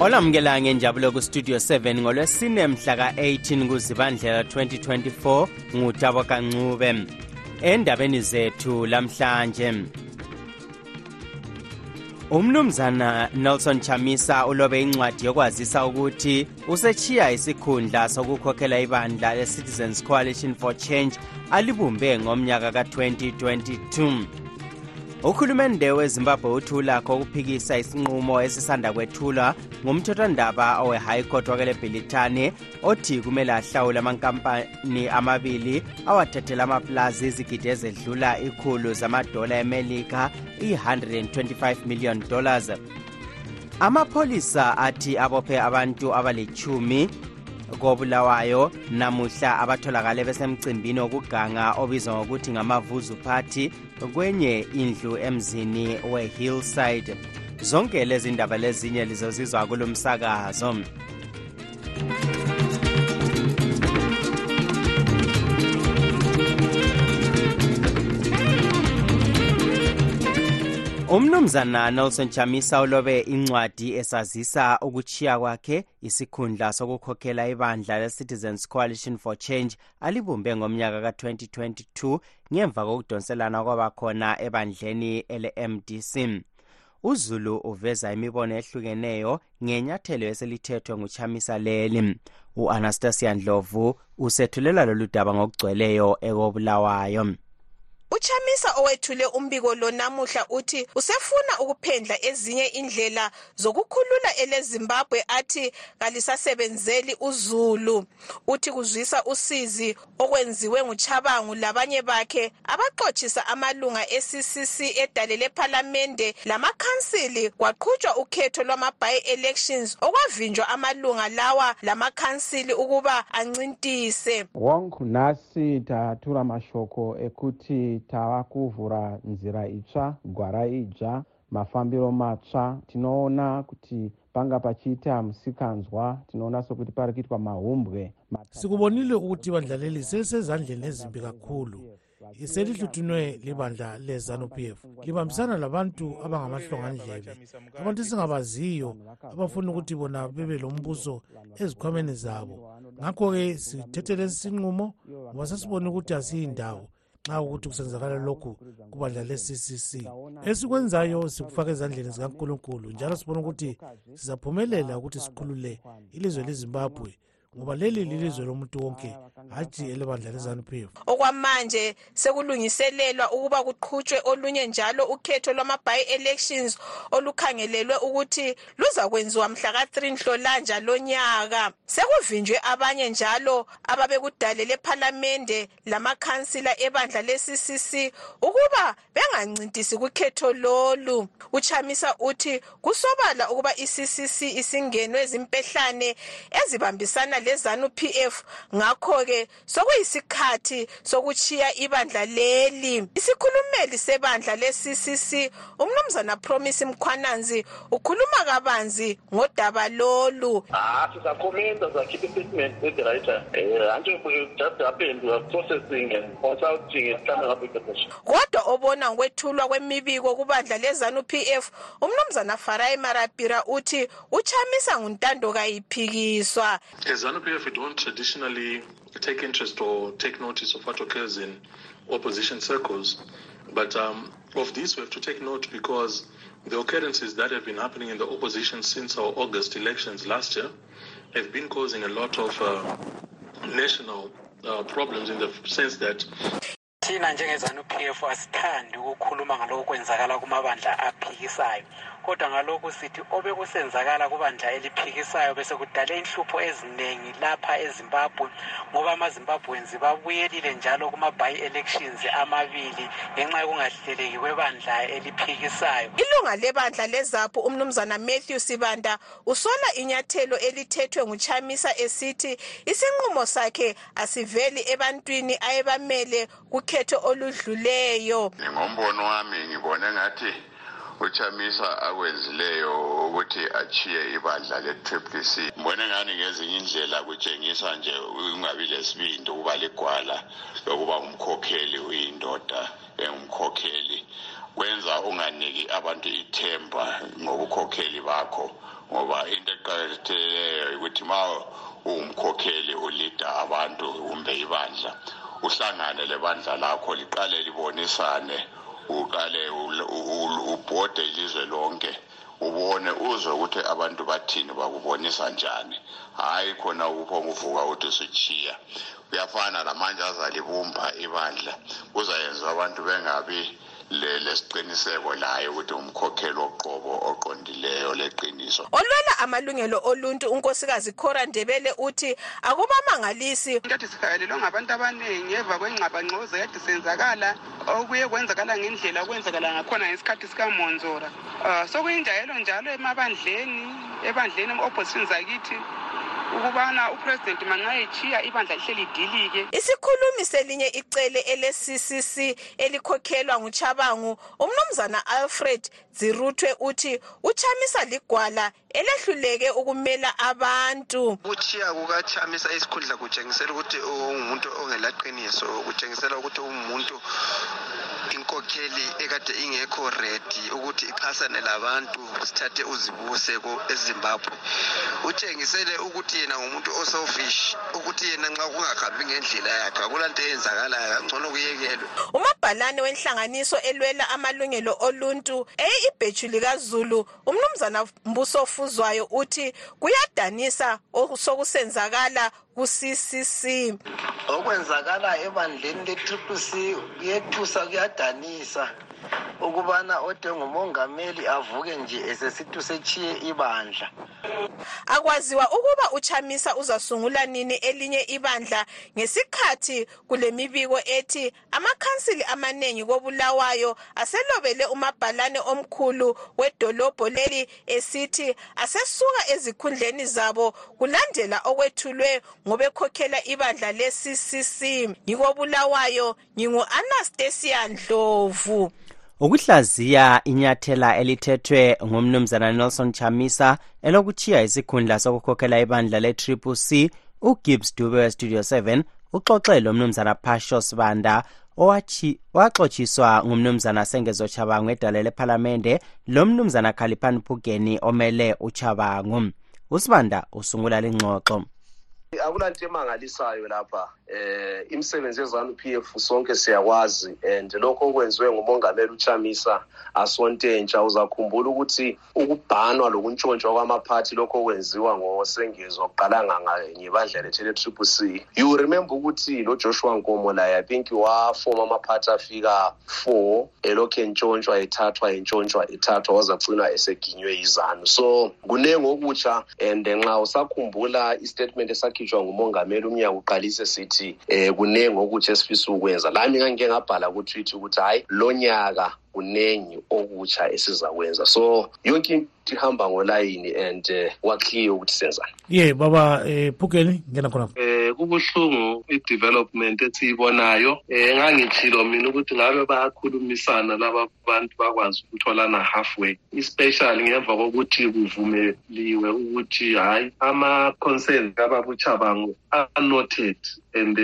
olamukela ngenjabulo kustudio 7 ngolwesine mhla ka-18 kuzibandlela 2024 ngutabo kancube endabeni zethu lamhlanje umnumzana nelson chamisa ulobe incwadi yokwazisa ukuthi usechiya isikhundla sokukhokhela ibandla le-citizens coalition for change alibumbe ngomnyaka ka-2022 uhulumende wezimbabwe uthi ulakho ukuphikisa isinqumo esisanda kwethulwa ngumthethwandaba owe-high court wakele bhilithani othi kumele ahlawule amankampani amabili awathathela amaplazi izigidi ezedlula ikhulu zamadola emelika i-125 million dollars. Amapholisa athi abophe abantu abalithumi kobulawayo. Namuhla abatholakale besemcimbini wokuganga obizwa ngokuthi ngamavuzu party kwenye indlu emzini we-hillside. Zonke lezi ndaba lezinye lizozizwa kulo umnumzana nelson chamisa ulobe incwadi esazisa ukuchiya kwakhe isikhundla sokukhokhela ibandla le-citizens coalition for change alibumbe ngomnyaka ka-2022 ngemva kokudonselana kwabakhona ebandleni ele-mdc uzulu uveza imibono ehlukeneyo ngenyathelo eselithethwe nguchamisa leli. U-anastasia ndlovu usethulela lolu daba ngokugcweleyo ekobulawayo uchamisa owethule umbiko lo namuhla uthi usefuna ukuphendla ezinye indlela zokukhulula elezimbabwe athi kalisasebenzeli uzulu uthi kuzwisa usizi okwenziwe nguchabangu labanye bakhe abaxotshisa amalunga e-ccc edale lephalamende lamakhansili kwaqhutshwa ukhetho lwama-by-elections okwavinjwa amalunga lawa lamakhansili ukuba ancintise. Wong nhasi tatura mashoko ekuti tava kuvhura nzira itsva gwara idzva mafambiro matsva. Tinoona kuti panga pachiita musikanzwa tinoona sokuti pari kuitwa mahumbwe. Sikubonile ukuthi ibandla leli selisezandleni ezimbi kakhulu. Selihluthunwe libandla le-zanup f libambisana labantu abangamahlongandlebe. Abantu esingabaziyo abafuna ukuthi bona bebe lo mbuso ezikhwameni zabo. Ngakho-ke sithethe lesi sinqumo ngoba sesibone ukuthi asiyindawo nxa ukuthi kusenzakala lokhu kubandla le-ccc esikwenzayo sikufaka ezandleni zikankulunkulu njalo sibona ukuthi sizaphumelela ukuthi sikhulule ilizwe lezimbabwe ngoba leli lilizwe lomuntu wonke hatshi elebandla lezanup f okwamanje sekulungiselelwa ukuba kuqhutshwe olunye njalo ukhetho lwama-by-elections olukhangelelwe ukuthi luzakwenziwa mhla ka-3 nhlolanja lonyaka sekuvinjwe abanye njalo ababekudale lephalamende lamakhansila ebandla le-ccc ukuba bengancintisi kukhetho lolu. Uchamisa uthi kusobala ukuba i-ccc isingenwe zimpehlane ezibambisana lezanup f ngakho-ke sokuyisikhathi sokuchiya ibandla leli isikhulumeli sebandla le-ccc umnumzana promise mkhwananzi ukhuluma kabanzi ngodaba lolu Ah, sizakhomenda sizakhipha i-statement at the right time. Eh, anje it just happened, we are processing and consulting and coming up with the decision. kodwa obona ngokwethulwa kwemibiko kubandla lezanup f umnumzana farai marapira uthi uchamisa nguntando kayiphikiswa As ZANU-PF, we don't traditionally take interest or take notice of what occurs in opposition circles. But um, of this, we have to take note because the occurrences that have been happening in the opposition since our August elections last year have been causing a lot of uh, national uh, problems in the sense that thina njengezanu p f ukukhuluma ngalokhu kwenzakala kumabandla aphikisayo kodwa ngalokhu sithi obekusenzakala kubandla eliphikisayo bese kudale inhlupho eziningi lapha ezimbabwe ngoba amazimbabwenzi babuyelile njalo kuma-by elections amabili ngenxa yokungahleleki kwebandla eliphikisayo. Ilunga lebandla lezaphu umnumzana matthew sibanda usola inyathelo elithethwe nguchamisa esithi isinqumo sakhe asiveli ebantwini ayebamele kukhetho oludluleyo. Ngombono wami ngibone ngathi uchamisa akwenzileyo ukuthi achiye ibandla le-triple c. Mbone ngani ngezinye indlela kutshengisa nje ungabi lesibindi ukuba ligwala lokuba ngumkhokheli uyindoda engumkhokheli. Kwenza unganiki abantu ithemba ngobukhokheli bakho ngoba into eqakathekileyo ukuthi ma ungumkhokheli ulida abantu kumbe ibandla uhlangane lebandla lakho liqale libonisane uqale ubhode ilizwe lonke ubone uzwe ukuthi abantu bathini bakubonisa njani. Hhayi khona uphonguvuka ukuthi usuchiya kuyafana lamanje azalibumba ibandla. Kuzayenza abantu bengabi lesiqiniseko layo ukuthi umkhokheli oqobo oqondileyo leqiniso. Olwela amalungelo oluntu unkosikazi cora ndebele uthi akubamangalisi kade sikhalelwe ngabantu abaningi eva kwengxabangxoza kade senzakala okuye kwenzakala ngendlela okwenzakala ngakhona ngesikhathi sikamonzora. Um sokuyinjayelo njalo emabandleni ebandleni opposition zakithi ukubana upresident manxa echiya ibandla lihle lidilike isikhulumi selinye icele ele-ccc elikhokhelwa nguchabangu umnumzana alfred ziruthwe uthi uchamisa ligwala elehluleke ukumela abantu. Ukuchiya kukachamisa isikhundla kutshengisela ukuthi ungumuntu ongelaqiniso kutshengisela ukuthi ungumuntu inkokheli ekade ingekho ready ukuthi ixhasane labantu sithathe uzibuse ezimbabwe. Utshengisele ukuthi yena ngumuntu oselfish ukuthi yena nxa kungahambi ngendlela yakhe akulanto eyenzakalayo ngcono kuyekelwe. Umabhalane wenhlanganiso elwela amalungelo oluntu eye ibhethu likazulu umnumzana mbuso ofuzwayo uthi kuyadanisa sokusenzakala ku-ccc okwenzakala ebandleni le-triple c kuyethusa kuyadanisa ukubana ode ngumongameli avuke nje esesithi usetshiye ibandla. Akwaziwa ukuba uchamisa uzasungula nini elinye ibandla ngesikhathi kule mibiko ethi amakhansili amaningi kobulawayo aselobele umabhalane omkhulu wedolobho leli esithi asesuka ezikhundleni zabo kulandela okwethulwe ngobekhokhela ibandla le-ccc ngikobulawayo ngingu-anastasia ndlovu. Ukuhlaziya inyathela elithethwe ngumnumzana nelson chamisa elokuchiya isikhundla sokukhokhela ibandla le-triple c ugibbs dube westudio 7 uxoxe lo mnumzana pasho sibanda owaxotshiswa ngumnumzana sengezo chabangu edala lephalamende lo mnumzana khaliphani phugeni omele uchabangu usibanda usungula lingxoxo akulanto emangalisayo lapha. Eh imisebenzi yezanu PF sonke siyakwazi and lokho okwenziwe ngumongameli uChamisa asontentsha uzakhumbula ukuthi ukubhanwa lokuntshontshwa kwamaphathi lokho okwenziwa ngosengezwa kuqalanga ngebandla lethe le-triple c. You remember ukuthi lo joshua nkomo laye i think wafoma amaphathi afika four elokhu entshontshwa ethathwa entshontsha ethathwa wazagcina eseginywe yizanu. So kuningi okutsha and nxa usakhumbula istatement esakhitshwa ngumongameli umnyaka uqalise sithi eh kuningi okutsha esifisa ukwenza. Lami ngangike ngabhala kutwitter ukuthi hayi lo nyaka kunengi okutsha esizakwenza. So yonke into ihamba ngolayini and uh, kwakhiye ukuthi senzani. Ye baba eh phukeni ngena khonapho eh kubuhlungu i-development esiyibonayo. Eh ngangithilo mina ukuthi ngabe bayakhulumisana laba bantu bakwazi ukutholana halfway especially ngemva kokuthi kuvumeliwe ukuthi hayi ama-concerns kababuchabango are-noted and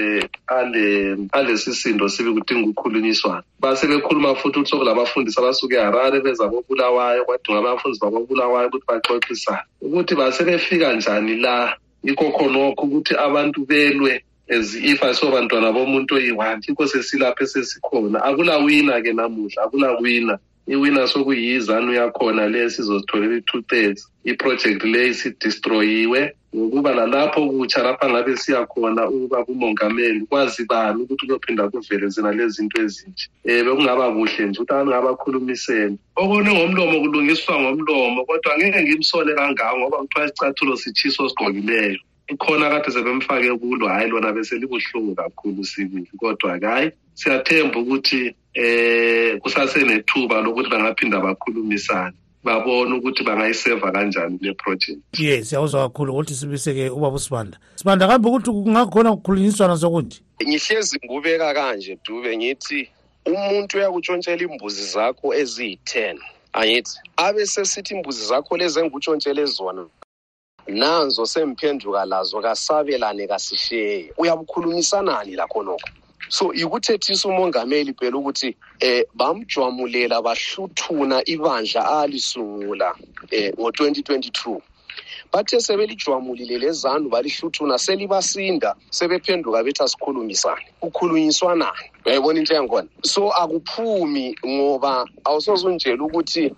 ale alesisindo sibi kudinga ukukhulunyiswana basebekhuluma futhi ukuthi sokulabafundisi abasuke eharare beza kobulawayo kwadinga abafundisi bakobulawayo ukuthi baxoxisane. Ukuthi basebefika njani la yikho khonokho ukuthi abantu belwe as if asobantwana bomuntu oyi-one yikho sesilapho esesikhona. Akulawina ke namuhla akulawina iwina sokuyizanu yakhona le sizozitholela i-two thirds iproject le isidistroyiwe ngokuba lalapho kutsha lapha ngabe siya khona ukuba kumongameli kwazi bani ukuthi kuyophinda kuvele zina lezi zinto ezinje. Um bekungaba kuhle nje ukuthi abantu ngabakhulumiseni okune ngomlomo kulungiswa ngomlomo kodwa ngeke ngimsole kangako ngoba kuthiwa isicathulo sitshiso sigqokileyo ikhona kade sebemfake kulo hhayi lona beselibuhlungu kakhulu sibili kodwa-ke hhayi siyathemba ukuthi eh kusasenethuba lokuthi bangaphinda bakhulumisane babone ukuthi bangayiseva kanjani le project. Ye siyakuzwa kakhulu ukuthi sibiseke ubaba usibanda. Sibanda kambe ukuthi kungakhona ukukhulunyiswana sokunje? Ngihlezi ngubeka kanje dube ngithi umuntu uyakutshontshela imbuzi zakho eziyi-ten angithi abe sesithi imbuzi zakho lezi engutshontshele zona nanzo semphenduka lazo kasabelane kasisheye uyabukhulumisanani lakhonokho so ikuthethisa umongameli phela ukuthi eh bamjwamulela bahluthuna ibandla alisungula eh ngo2022 bathe sebelijwamulile lezanu balihluthuna selibasinda sebephenduka bethi asikhulumisane kukhulunyiswanani uyayibona into yangikhona so akuphumi ngoba awusoze unjela ukuthi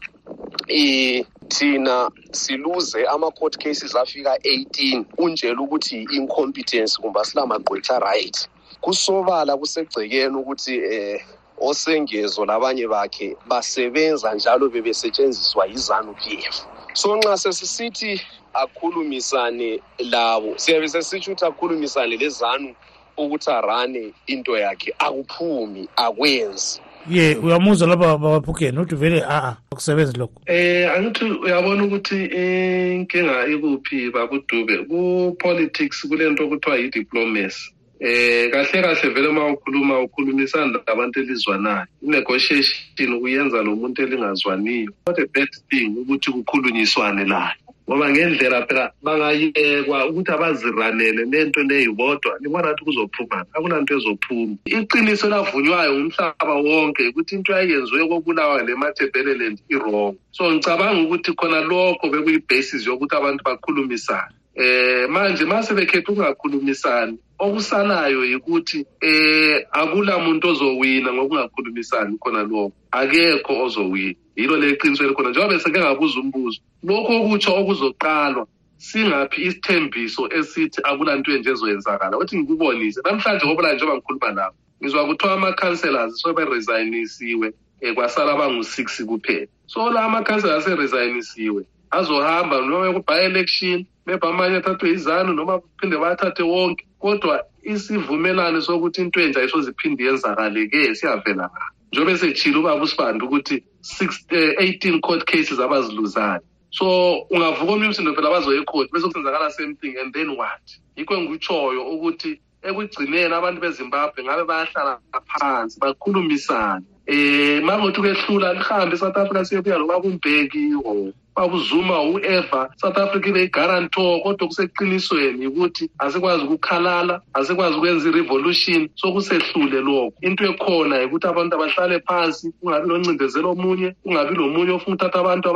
thina siluze ama-court cases afika 18 unjela ukuthi i-incompetence kumbe asilamagqwetha right. Kusobala kusegcekeni ukuthi eh osengezo labanye bakhe basebenza njalo bebesetshenziswa yizanu PF so nxa sesisithi akhulumisane labo siyabe sesitsho ukuthi akhulumisane lezanu ukuthi arane into yakhe akuphumi akwenzi. Ye uyamuzwa lapha babaphukeni ukuthi vele a-a akusebenzi lokho. Eh angithi uyabona ukuthi inkinga ikuphi babudube ku-politics kulento okuthiwa yi-diplomacy. Eh kahle kahle vele uma ukhuluma ukhulumisana labantu elizwanayo. I-negotiation ukuyenza nomuntu elingazwaniyo. What a bad thing ukuthi kukhulunyiswane layo ngoba ngendlela phela bangayekwa ukuthi abaziranele lento leyibodwa libona ukuthi kuzophumana akunanto ezophuma. Iqiniso lavunywayo ngumhlaba wonke ukuthi into yayenziwe kobulawa lemathebeleland i-wrong. So ngicabanga ukuthi khona lokho bekuyi-basis yokuthi abantu bakhulumisane. Eh manje mase bekhetha ukungakhulumisani okusalayo yikuthi eh akula muntu ozowina ngokungakhulumisani khona lokho. Akekho ozowina yilo le qiniso elikhona njengoba beseke ngabuza umbuzo lokho okutsho okuzoqalwa singaphi isithembiso esithi akulanto enje ezoyenzakala? Ukuthi ngikubonise. Namhlanje ngoba njengoba ngikhuluma nawo ngizwa kuthiwa ama-councellors seberesignisiwe um kwasala abangu-six kuphela. So la ama-councellors aseresignisiwe azohamba noma ku-by-election maybe amanye athathwe izanu noma phinde bayathathe wonke. Kodwa isivumelane sokuthi into enje ayisoziphinde yenzakale-ke siyavela ngapha njengoba esetshile ubaba usibanda ukuthi six eh, 18 court cases abaziluzayo so ungavuka omnye umsindo phela bazoye ecourt bese kusenzakala same thing and then what? Yikho engikutshoyo ukuthi ekugcineni abantu bezimbabwe ngabe bayahlala phansi bakhulumisane. Um mangothi kwehlula lihambe e-south africa siyebuya loba kumbheki or babuzuma whoever south africa ibe igarantor kodwa kuseqinisweni ukuthi asikwazi ukukhalala asikwazi ukwenza i-revolution sokusehlule lokho. Into ekhona yikuthi abantu abahlale phansi kungabi noncindezelo omunye kungabi lomunye ofuna ukuthatha abantu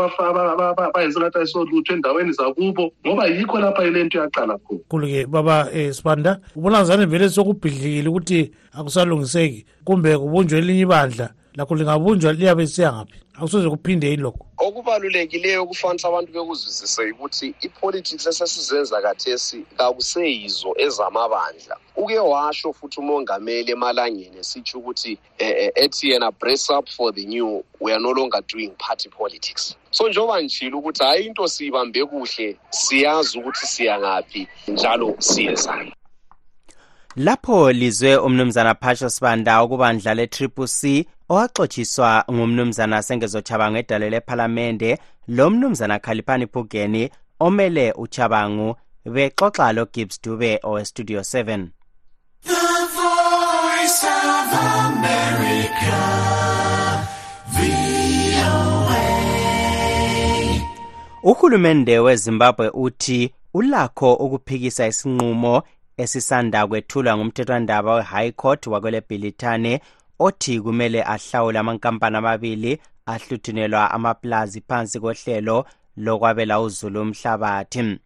bayenze ngathi ayisolutho endaweni zakubo ngoba yikho lapha ile nto yaqala khona. Khulu-ke baba um sibanda ubona zane vele sokubhidlikile ukuthi akusalungiseki kumbe kubunjwe elinye ibandla lakho lingabunjwa liyabe siya ngaphi akusoze kuphinde yilokho. Okubalulekileyo okufanisa abantu bekuzwisise ukuthi ipolitics esesizenza kathesi kakuseyizo ezamabandla. Uke washo futhi umongameli emalangeni esitsho ukuthi eh, ethi yena brace up for the new we are no longer doing party politics. So njengoba njile ukuthi hhayi into siyibambe kuhle siyazi ukuthi siya ngaphi njalo siyezani lapho lizwe umnumzana phasho sibanda ukubandla le-triple c owaxotshiswa ngumnumzana sengezochabangu edale lephalamende lo mnumzana khalipani phugeni omele uchabangu bexoxa lo logibbs dube owestudio 7 The voice of America, VOA. uhulumende wezimbabwe uthi ulakho ukuphikisa isinqumo esisanda kwethulwa ngumthethwandaba we-high court wakwelebhilithane othi kumele ahlawule amankampani amabili ahluthunelwa amaplazi phansi kohlelo lokwabela uzulu umhlabathi.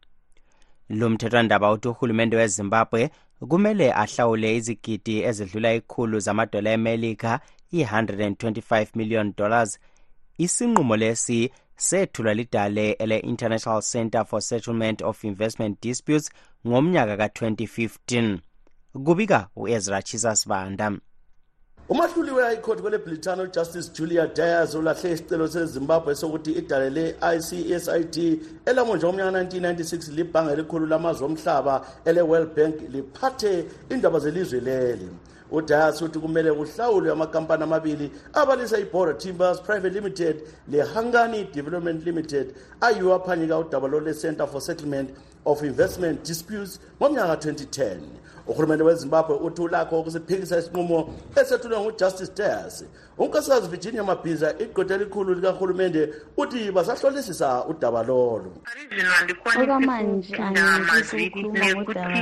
Lo mthethwandaba uthi uhulumende wezimbabwe kumele ahlawule izigidi ezidlula ikhulu zamadola emelika i-125 million dollars. Isinqumo lesi sethulwa lidale ele-international center for settlement of investment disputes ngomnyaka ka-2015 kubika u-ezra chisasibanda umahluli we-high court kwelebhilitani ujustice julia dias ulahle isicelo sezimbabwe sokuthi idale le-icsid elamonjwa ngomnyaka 1996 libhange elikhulu lamazwe omhlaba ele-world bank liphathe indaba zelizwe leli udayas uthi kumele kuhlawulwe amakampani amabili abalisa ibora timbers private limited le-hungany development limited ayiwo aphanyika udaba lo le-center for settlement of investment disputes ngomnyaka 2010 uhulumende wezimbabwe uthi ulakho ukusiphikisa isinqumo esethulwe ngujustice dias unkosikazi virginia mabhiza igqwetha elikhulu likahulumende uthi basahlolisisa udaba lolo. Okwamanje angifisi ukukhuluma ngodaba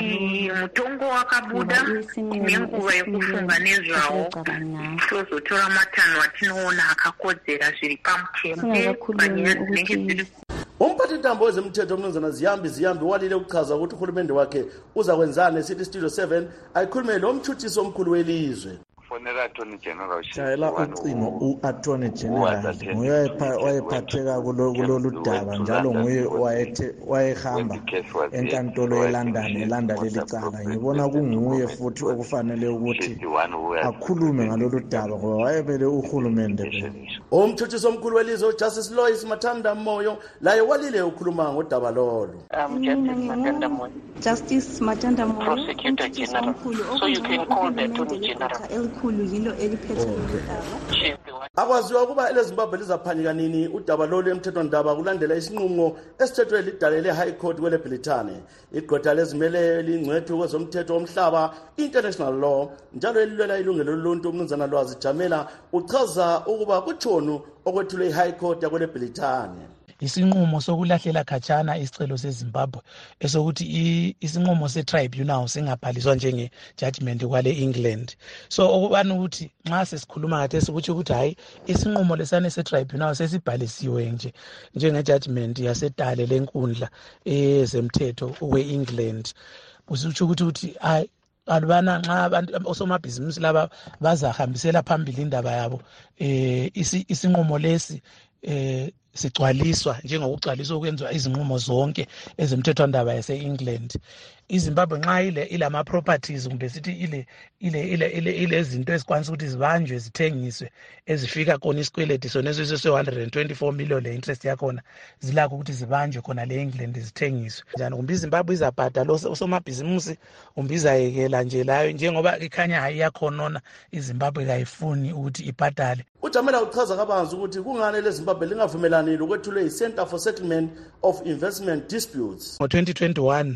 mutongo wakabuda nenguva yekufunga nezvawo tozotora matanho atinoona akakodzera zviri pamutemo panyaya dzinenge dziri umphathintambo wezemthetho umnumzana ziyambi ziyambi walile ukuchaza ukuthi uhulumende wakhe uzakwenzani esithi studio 7 ayikhulume lo mtshutshisi omkhulu welizwe fonela attorney general shayela ucingo u-attorney general nguye wayephatheka kulolu daba njalo nguye wayehamba enkantolo elondon elanda leli cala ngibona kunguye futhi okufanele ukuthi akhulume ngalolu daba ngoba wayemele uhulumende umtshutshisi omkhulu welizwe ujustice lois mathanda moyo laye walile ukhuluma ngodaba lolo. Justice matanda moyo prosecutor Matanda Moyo, you can call the elikhulu yilo eliphethe lolu akwaziwa ukuba elezimbabwe lizaphanyika nini? Udaba lolu emthethwandaba kulandela isinqumo esithethwe lidale le-high court kwelebhilitane igqwetha lezimele lingcwethu kwezomthetho womhlaba international law njalo elilwela ilungelo loluntu. Umnumzana lwazi jamela uchaza ukuba kutshonu okwethulwe i-high court yakwelebhilitane isinqumo sokulahlela khatshana isicelo sezimbabwe esokuthi isinqumo se-tribunal singabhaliswa njenge-judgment kwale-england so okubani ukuthi nxa sesikhuluma kathesi kutsho ukuthi hhayi isinqumo lesane se-tribunal sesibhalisiwe nje njenge-judgment yasedale lenkundla ezemthetho kwe-england kusitsho ukuthi ukuthi hayi alubana nxa abantu osomabhizinisi laba bazahambisela phambili indaba yabo um isinqumo lesi um sigcwaliswa njengokugcwaliswa okwenziwa izinqumo zonke ezemthethwandaba yase-england. Izimbabwe nxa ilama-properties kumbe sithi ilezinto ezikwanisa ukuthi zibanjwe zithengiswe ezifika khona isikweleti soneso sese-1 and 24 million le-interest yakhona zilakho ukuthi zibanjwe khona le-england zithengiswe. Njani? Kumbe izimbabwe izabhadala usomabhizimusi kumbe izayekela nje layo njengoba ikhanya hayi iyakhonona izimbabwe kayifuni ukuthi ibhadale. Ujamela uchaza kabanzi ukuthi kungani lezimbabwe lingavumelani lokwethulwe yi-center for settlement of investment disputes? Ngo-2021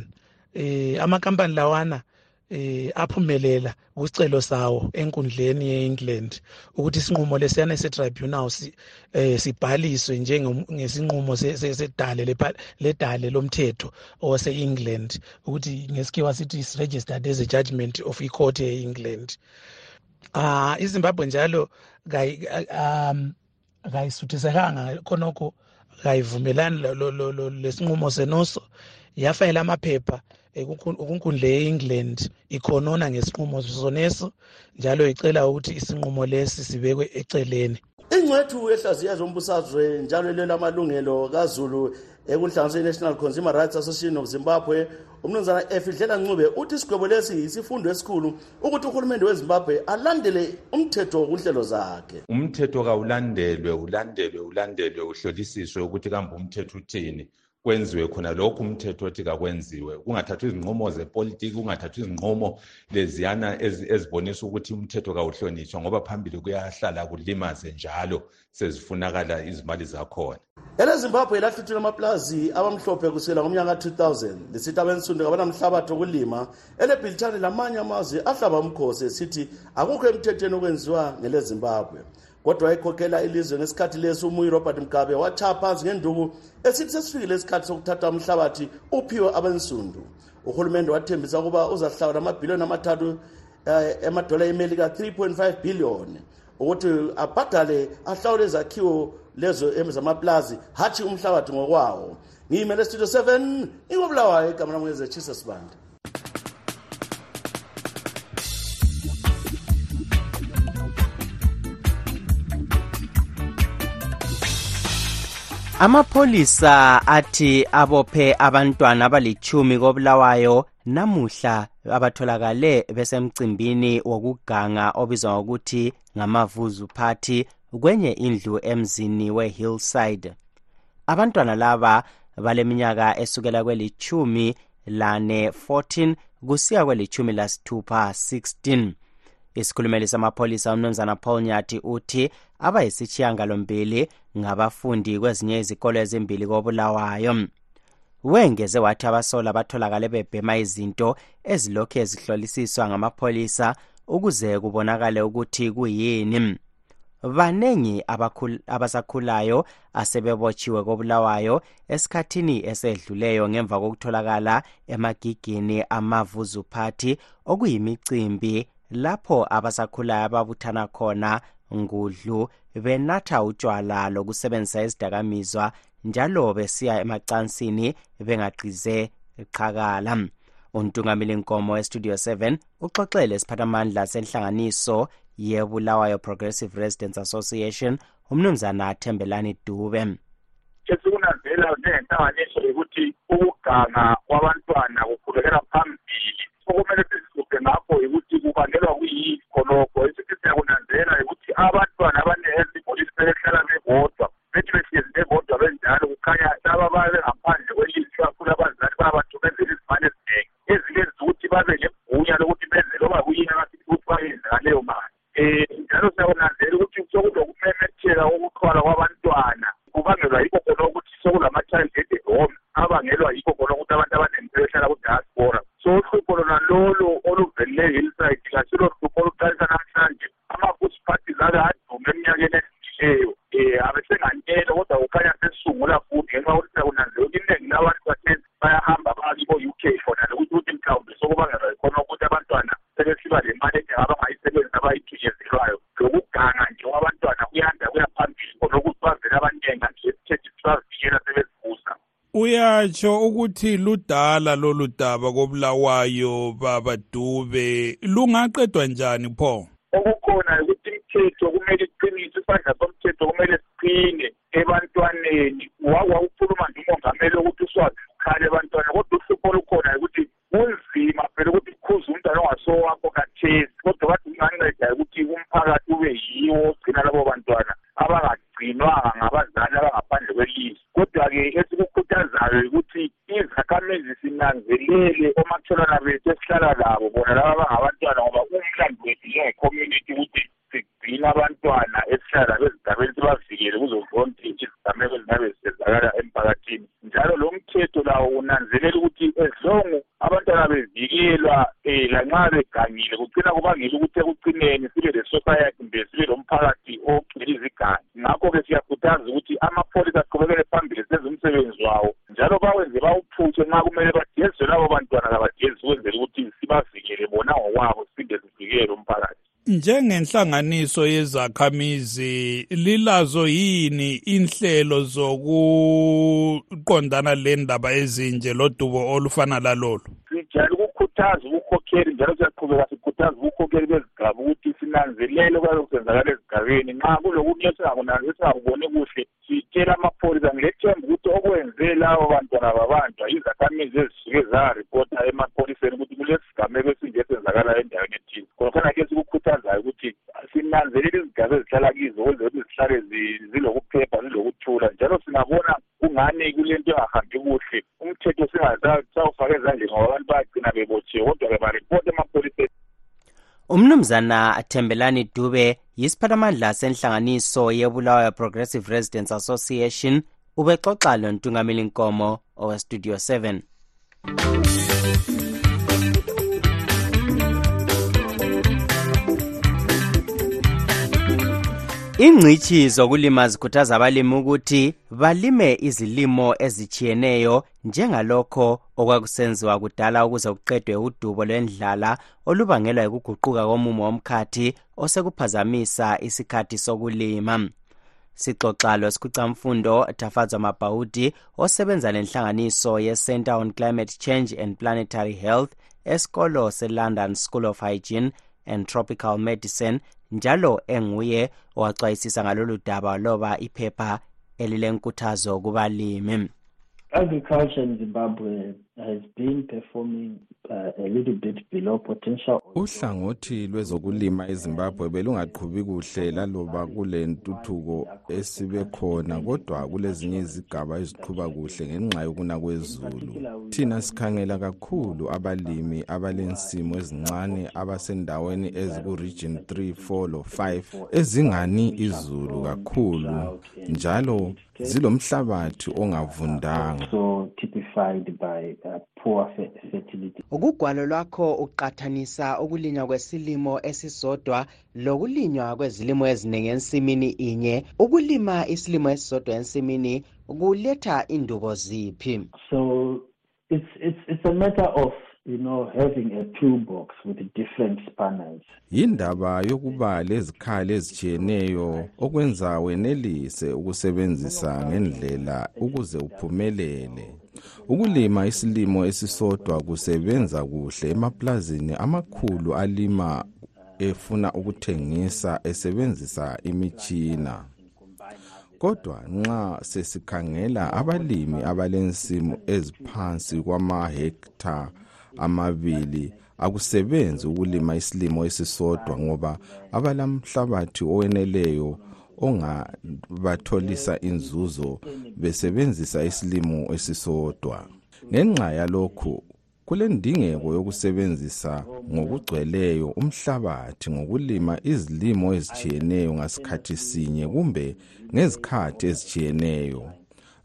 eh amakampani lawana eh aphumelela kusicelo sawo enkundleni ye-England ukuthi isinqumo lesiyana se-tribunal si, eh, sibhaliswe njengesinqumo sedale ledale lomthetho ose-England ukuthi ngesikhiwa sithi is registered as a judgment of icourt ye-England ah iZimbabwe njalo um kayisuthisekanga khonokho kayivumelani lesinqumo senoso. Yafayela amaphepha kunkundla ye-england ikhonona ngesinqumo soneso njalo icela ukuthi isinqumo lesi sibekwe eceleni. Ingcwethu ehlaziya zombusazwe njalo elelamalungelo kazulu ekunhlanganisweni national consumer rights association of zimbabwe. Umnumzana efidlela ncube uthi isigwebo lesi yisifundo esikhulu ukuthi uhulumende wezimbabwe alandele umthetho kunhlelo zakhe. Umthetho kawulandelwe ulandelwe ulandelwe uhlolisiswe ukuthi kambe umthetho uthini. Kwenziwe khona lokhu umthetho othi kakwenziwe. Kungathathwa izinqumo zepolitiki kungathathwa izinqumo leziyana ezibonisa ukuthi umthetho kawuhlonitshwa ngoba phambili kuyahlala kulimaze njalo sezifunakala izimali zakhona. Elezimbabwe lahluthula amaplazi abamhlophe kusukela ngomnyaka ka-2000 lisithi abensundu kabanamhlabathi wokulima elebhilithani lamanye amazwe ahlaba umkhosi esithi akukho emthethweni okwenziwa ngelezimbabwe kodwa wayekhokhela ilizwe ngesikhathi lesi umuyi robert mgabe wachaya phansi ngenduku esithi sesifikile isikhathi sokuthatha umhlabathi uphiwe abensundu. Uhulumende wathembisa ukuba uzahlawula amabhiliyoni amathathu emadola emelika 3.5 billion ukuthi abhadale ahlawule izakhiwo lezo zamapulazi hatshi umhlabathi ngokwawo. Ngiyimele studio 7 ingobulawayo igama lam ngezechisa sibanda amapholisa athi abophe abantwana abalichumi kobulawayo namuhla abatholakale besemcimbini wokuganga obizwa ngokuthi ngamavuzu party kwenye indlu emzini we-hillside. Abantwana laba baleminyaka esukela kwelichumi lane 14 kusiya kwelichumi lasithupha 16 isikhulumeli samapholisa umnumzana paul nyati uthi abayisitshiyangalombili ngabafundi kwezinye izikolo ezimbili kobulawayo. Wengeze wathi abasola batholakale bebhema izinto ezilokhu ezihlolisiswa ngamapholisa ukuze kubonakale ukuthi kuyini. Banengi abasakhulayo asebebotshiwe kobulawayo esikhathini esedluleyo ngemva kokutholakala emagigini amavuzu party okuyimicimbi lapho abasakhulayo ababuthana khona ngudlu benatha utshwala lokusebenzisa izidakamizwa njalo besiya emacansini bengaqize qhakala untungameli nkomo estudio 7 uxoxele isiphathamandla senhlanganiso yebulawayo progressive residence association umnumzana thembelani dube. Esikunanzela njengenhlanganiso yokuthi ukuganga kwabantwana kuqhubekela phambili. Okumele sizihluphe ngakho yikuthi kubangelwa kuyini khonokho. Esithi siyakunanzela yikuthi abantwana ezipolisi sebehlala bebodwa bethi behlezi bebodwa benjalo kukhanya laba babe ngaphandle kwelizwi kakhulu abazali bayabathumezela izimali ezinengi. Ezilenza ukuthi babe legunya lokuthi benze loba kuyini abasithi ukuthi bayenze ngaleyo mali. Um njalo siyakunanzela ukuthi sokulokumemetheka kokuxhwala kwabantwana. Kubangelwa yikho khona ukuthi sokulama-child aided home abangelwa yikho khona ukuthi abantu abaningi sebehlala kudiaspora so uhlupho lona lolo oluvele hillside kasilo hlupho oluqalisa namhlanje. Ama-food parties ake adume eminyakeni edlulileyo um abesenganyela kodwa kukhanya sesisungula futhi ngenxa yokuthi siyakunanzela ukuthi iningi labantu bathezi bayahamba bakibo-u k khonale uyatsho ukuthi ludala lolu daba kobulawayo babadube lungaqedwa njani pho? Okukhona ukuthi imithetho kumele iqinise isandla somthetho kumele siqine ebantwaneni. Njalo lo mthetho lawo unanzelela ukuthi eslongu abantwana bevikelwa um lanxa begangile kugcina kubangela ukuthi ekucineni sibe le-society kumbe sibe lomphakathi ogcwele izigangi ngakho-ke siyakhuthaza ukuthi amapholisa aqhubekele phambili senze umsebenzi wawo njalo bawenze bawuphuthe nxa kumele bagezwe labo bantwana kabagezi ukwenzela ukuthi sibavikele bona ngokwabo siphinde sivikele umphakathi njengenhlanganiso yezakhamizi lilazo yini inhlelo zokuqondana lendaba ezinje lodubo olufana lalolu? Ukukhuthaza ubukhokheli njalo siyaqhubeka sikhuthaza ubukhokheli bezigaba ukuthi sinanzelele kwabe kusenzakala ezigabeni. Nxa kulokunye esingakuboni kuhle sitshela amapholisa ngilethemba ukuthi okwenze labo bantwana babanjwa izakhamizi ezisuke zaripota emapholiseni ukuthi kulesigameko esinje esenzakala endaweni ethile. Khonakhona ke sikukhuthazayo ukuthi sinanzelele izigaba ezihlala kizo ukwenzela ukuthi zihlale zilokuphepha zilokuthula njalo singabona kungani kule nto engahambi kuhle? Umthetho singazawufaka ezandleni ngoba abantu bayagcina bebotshiwe kodwa-ke baripota emapholiseni umnumzana thembelani dube yisiphathamandla senhlanganiso yebulawayo progressive residence association. Ubexoxa lontungameli nkomo owestudio 7 ingcitshi zokulima zikhuthaza abalimi ukuthi balime izilimo ezitshiyeneyo njengalokho okwakusenziwa kudala ukuze kuqedwe udubo lwendlala olubangelwa yikuguquka komumo womkhathi osekuphazamisa isikhathi sokulima. Sixoxa losikhwicamfundo tafadzwa mabhawudi osebenza lenhlanganiso ye-center on climate change and planetary health esikolo se-london school of hygiene and tropical medicine njalo enguye owacwayisisa ngalolu daba loba iphepha elilenkuthazo kubalimi. Agriculture in Zimbabwe. Uh, uhlangothi lwezokulima ezimbabwe belungaqhubi kuhle laloba kule ntuthuko esibe khona kodwa kulezinye izigaba eziqhuba kuhle ngenxa yokuna kwezulu. Thina sikhangela kakhulu abalimi abalensimo ezincane abasendaweni ezikuregion 3 4 lo 5 ezingani izulu kakhulu njalo zilomhlabathi ongavundanga. So typified by fe- fertility. ukugwalo lwakho uqathanisa ukulinywa kwesilimo esisodwa lokulinywa kwezilimo eziningi ensimini inye ukulima isilimo esisodwa ensimini kuletha indubo ziphi So it's it's it's a matter of you know having a toolbox with different spanners. yindaba yokuba lezikhali ezitshiyeneyo okwenza wenelise ukusebenzisa ngendlela ukuze uphumelele ukulima isilimo esisodwa kusebenza kuhle emaplazini amakhulu alima efuna ukuthengisa esebenzisa imitshina kodwa nxa sesikhangela abalimi abalensimu eziphansi kwamahektha amabili. Akusebenzi ukulima isilimo esisodwa ngoba abalamhlabathi oweneleyo ongabatholisa inzuzo besebenzisa isilimo esisodwa. Ngenxa yalokhu kulendingeko yokusebenzisa ngokugcweleyo umhlabathi ngokulima izilimo ezitshiyeneyo ngasikhathi sinye kumbe ngezikhathi ezitshiyeneyo.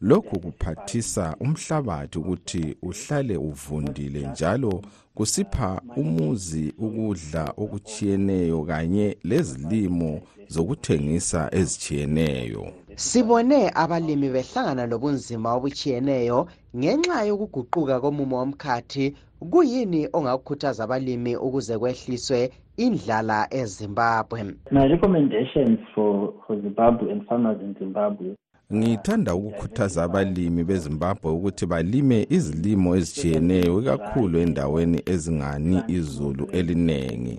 Lokhu kuphathisa umhlabathi ukuthi uhlale uvundile njalo kusipha umuzi ukudla okutshiyeneyo kanye lezilimo zokuthengisa ezitshiyeneyo. Sibone abalimi behlangana lobunzima obutshiyeneyo ngenxa yokuguquka komumo womkhathi. Kuyini ongakukhuthaza abalimi ukuze kwehliswe indlala ezimbabwe? My recommendations for, for Zimbabwe and farmers in Zimbabwe ngithanda ukukhuthaza abalimi bezimbabwe ukuthi balime izilimo ezitshiyeneyo ikakhulu endaweni ezingani izulu elinengi.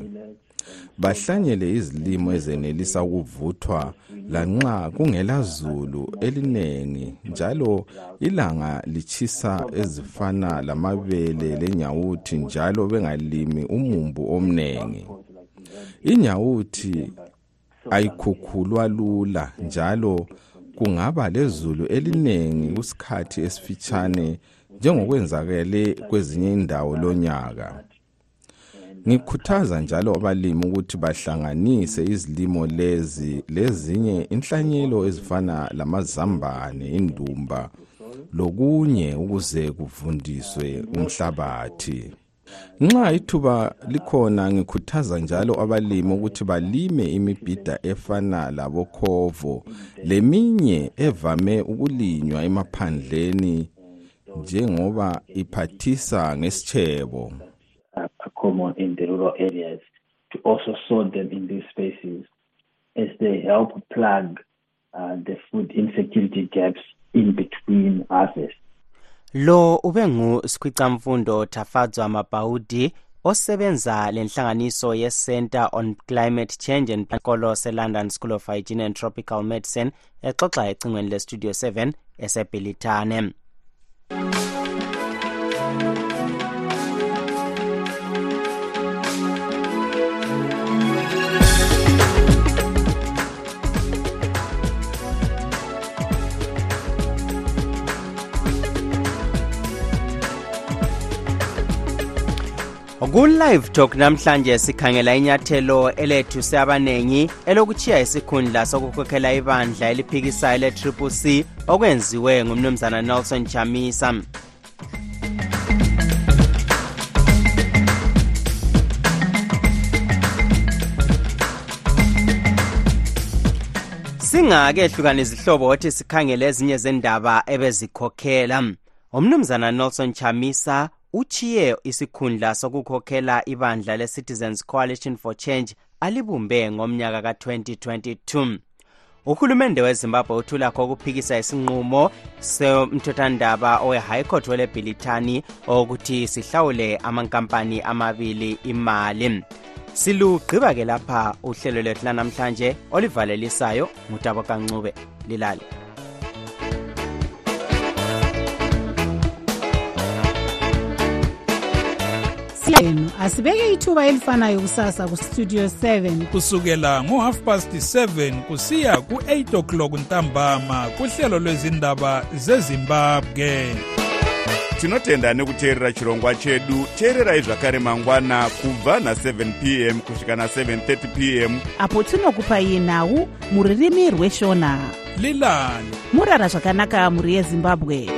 Bahlanyele izilimo ezenelisa ukuvuthwa lanxa kungela zulu elinengi njalo ilanga lichisa ezifana lamabele lenyawuthi njalo bengalimi umumbu omnengi. Inyawuthi ayikhukhulwa lula njalo kungaba lezulu elinengi kusikhathi esifitshane njengokwenzakele kwezinye indawo lonyaka. Ngikhuthaza njalo abalimi ukuthi bahlanganise izilimo lezi lezinye inhlanyelo ezifana lamazambane indumba lokunye ukuze kuvundiswe umhlabathi. Nxa ithuba likhona ngikhuthaza njalo abalimi ukuthi balime imibhida efana labokhovo leminye evame ukulinywa emaphandleni njengoba iphathisa ngesitshebo common in the rural areas to also sow them in these spaces as they help plug uh, the food insecurity gaps in between harvests. Lo ubengusikhwicamfundo thafadzwa mabhawudi osebenza lenhlanganiso ye-center on climate change and esikolo se-london school of hygiene and tropical medicine exoxa ecingweni lestudio 7 esebhilitane ku-live talk namhlanje sikhangela inyathelo elethuse abanengi elokuchiya isikhundla sokukhokhela ibandla eliphikisayo le-triple c okwenziwe ngumnumzana nelson chamisa. Singake hlukana izihlobo othi sikhangele ezinye zendaba ebezikhokhela. Umnumzana nelson chamisa uchiye isikhundla sokukhokhela ibandla le-citizens coalition for change alibumbe ngomnyaka ka-2022 uhulumende wezimbabwe uthulakho ukuphikisa isinqumo semthethwandaba owe-high court welebhilithani okuthi sihlawule amankampani amabili imali. Silugqiba-ke lapha uhlelo lwethu lanamhlanje olivalelisayo ngutabo kancube lilale enu. Asibeke ithuba elifanayo kusasa kustudio 7 kusukela ngo-half past 7 kusiya ku-8 o'clock ntambama kuhlelo lwezindaba zezimbabwe. Tinotenda nekuteerera chirongwa chedu. Teererai zvakare mangwana kubva na7 p m kusvika na730 p m. Apo tinokupai nhau muririmi rweshona. Lilani. Murara zvakanaka mhuri yezimbabwe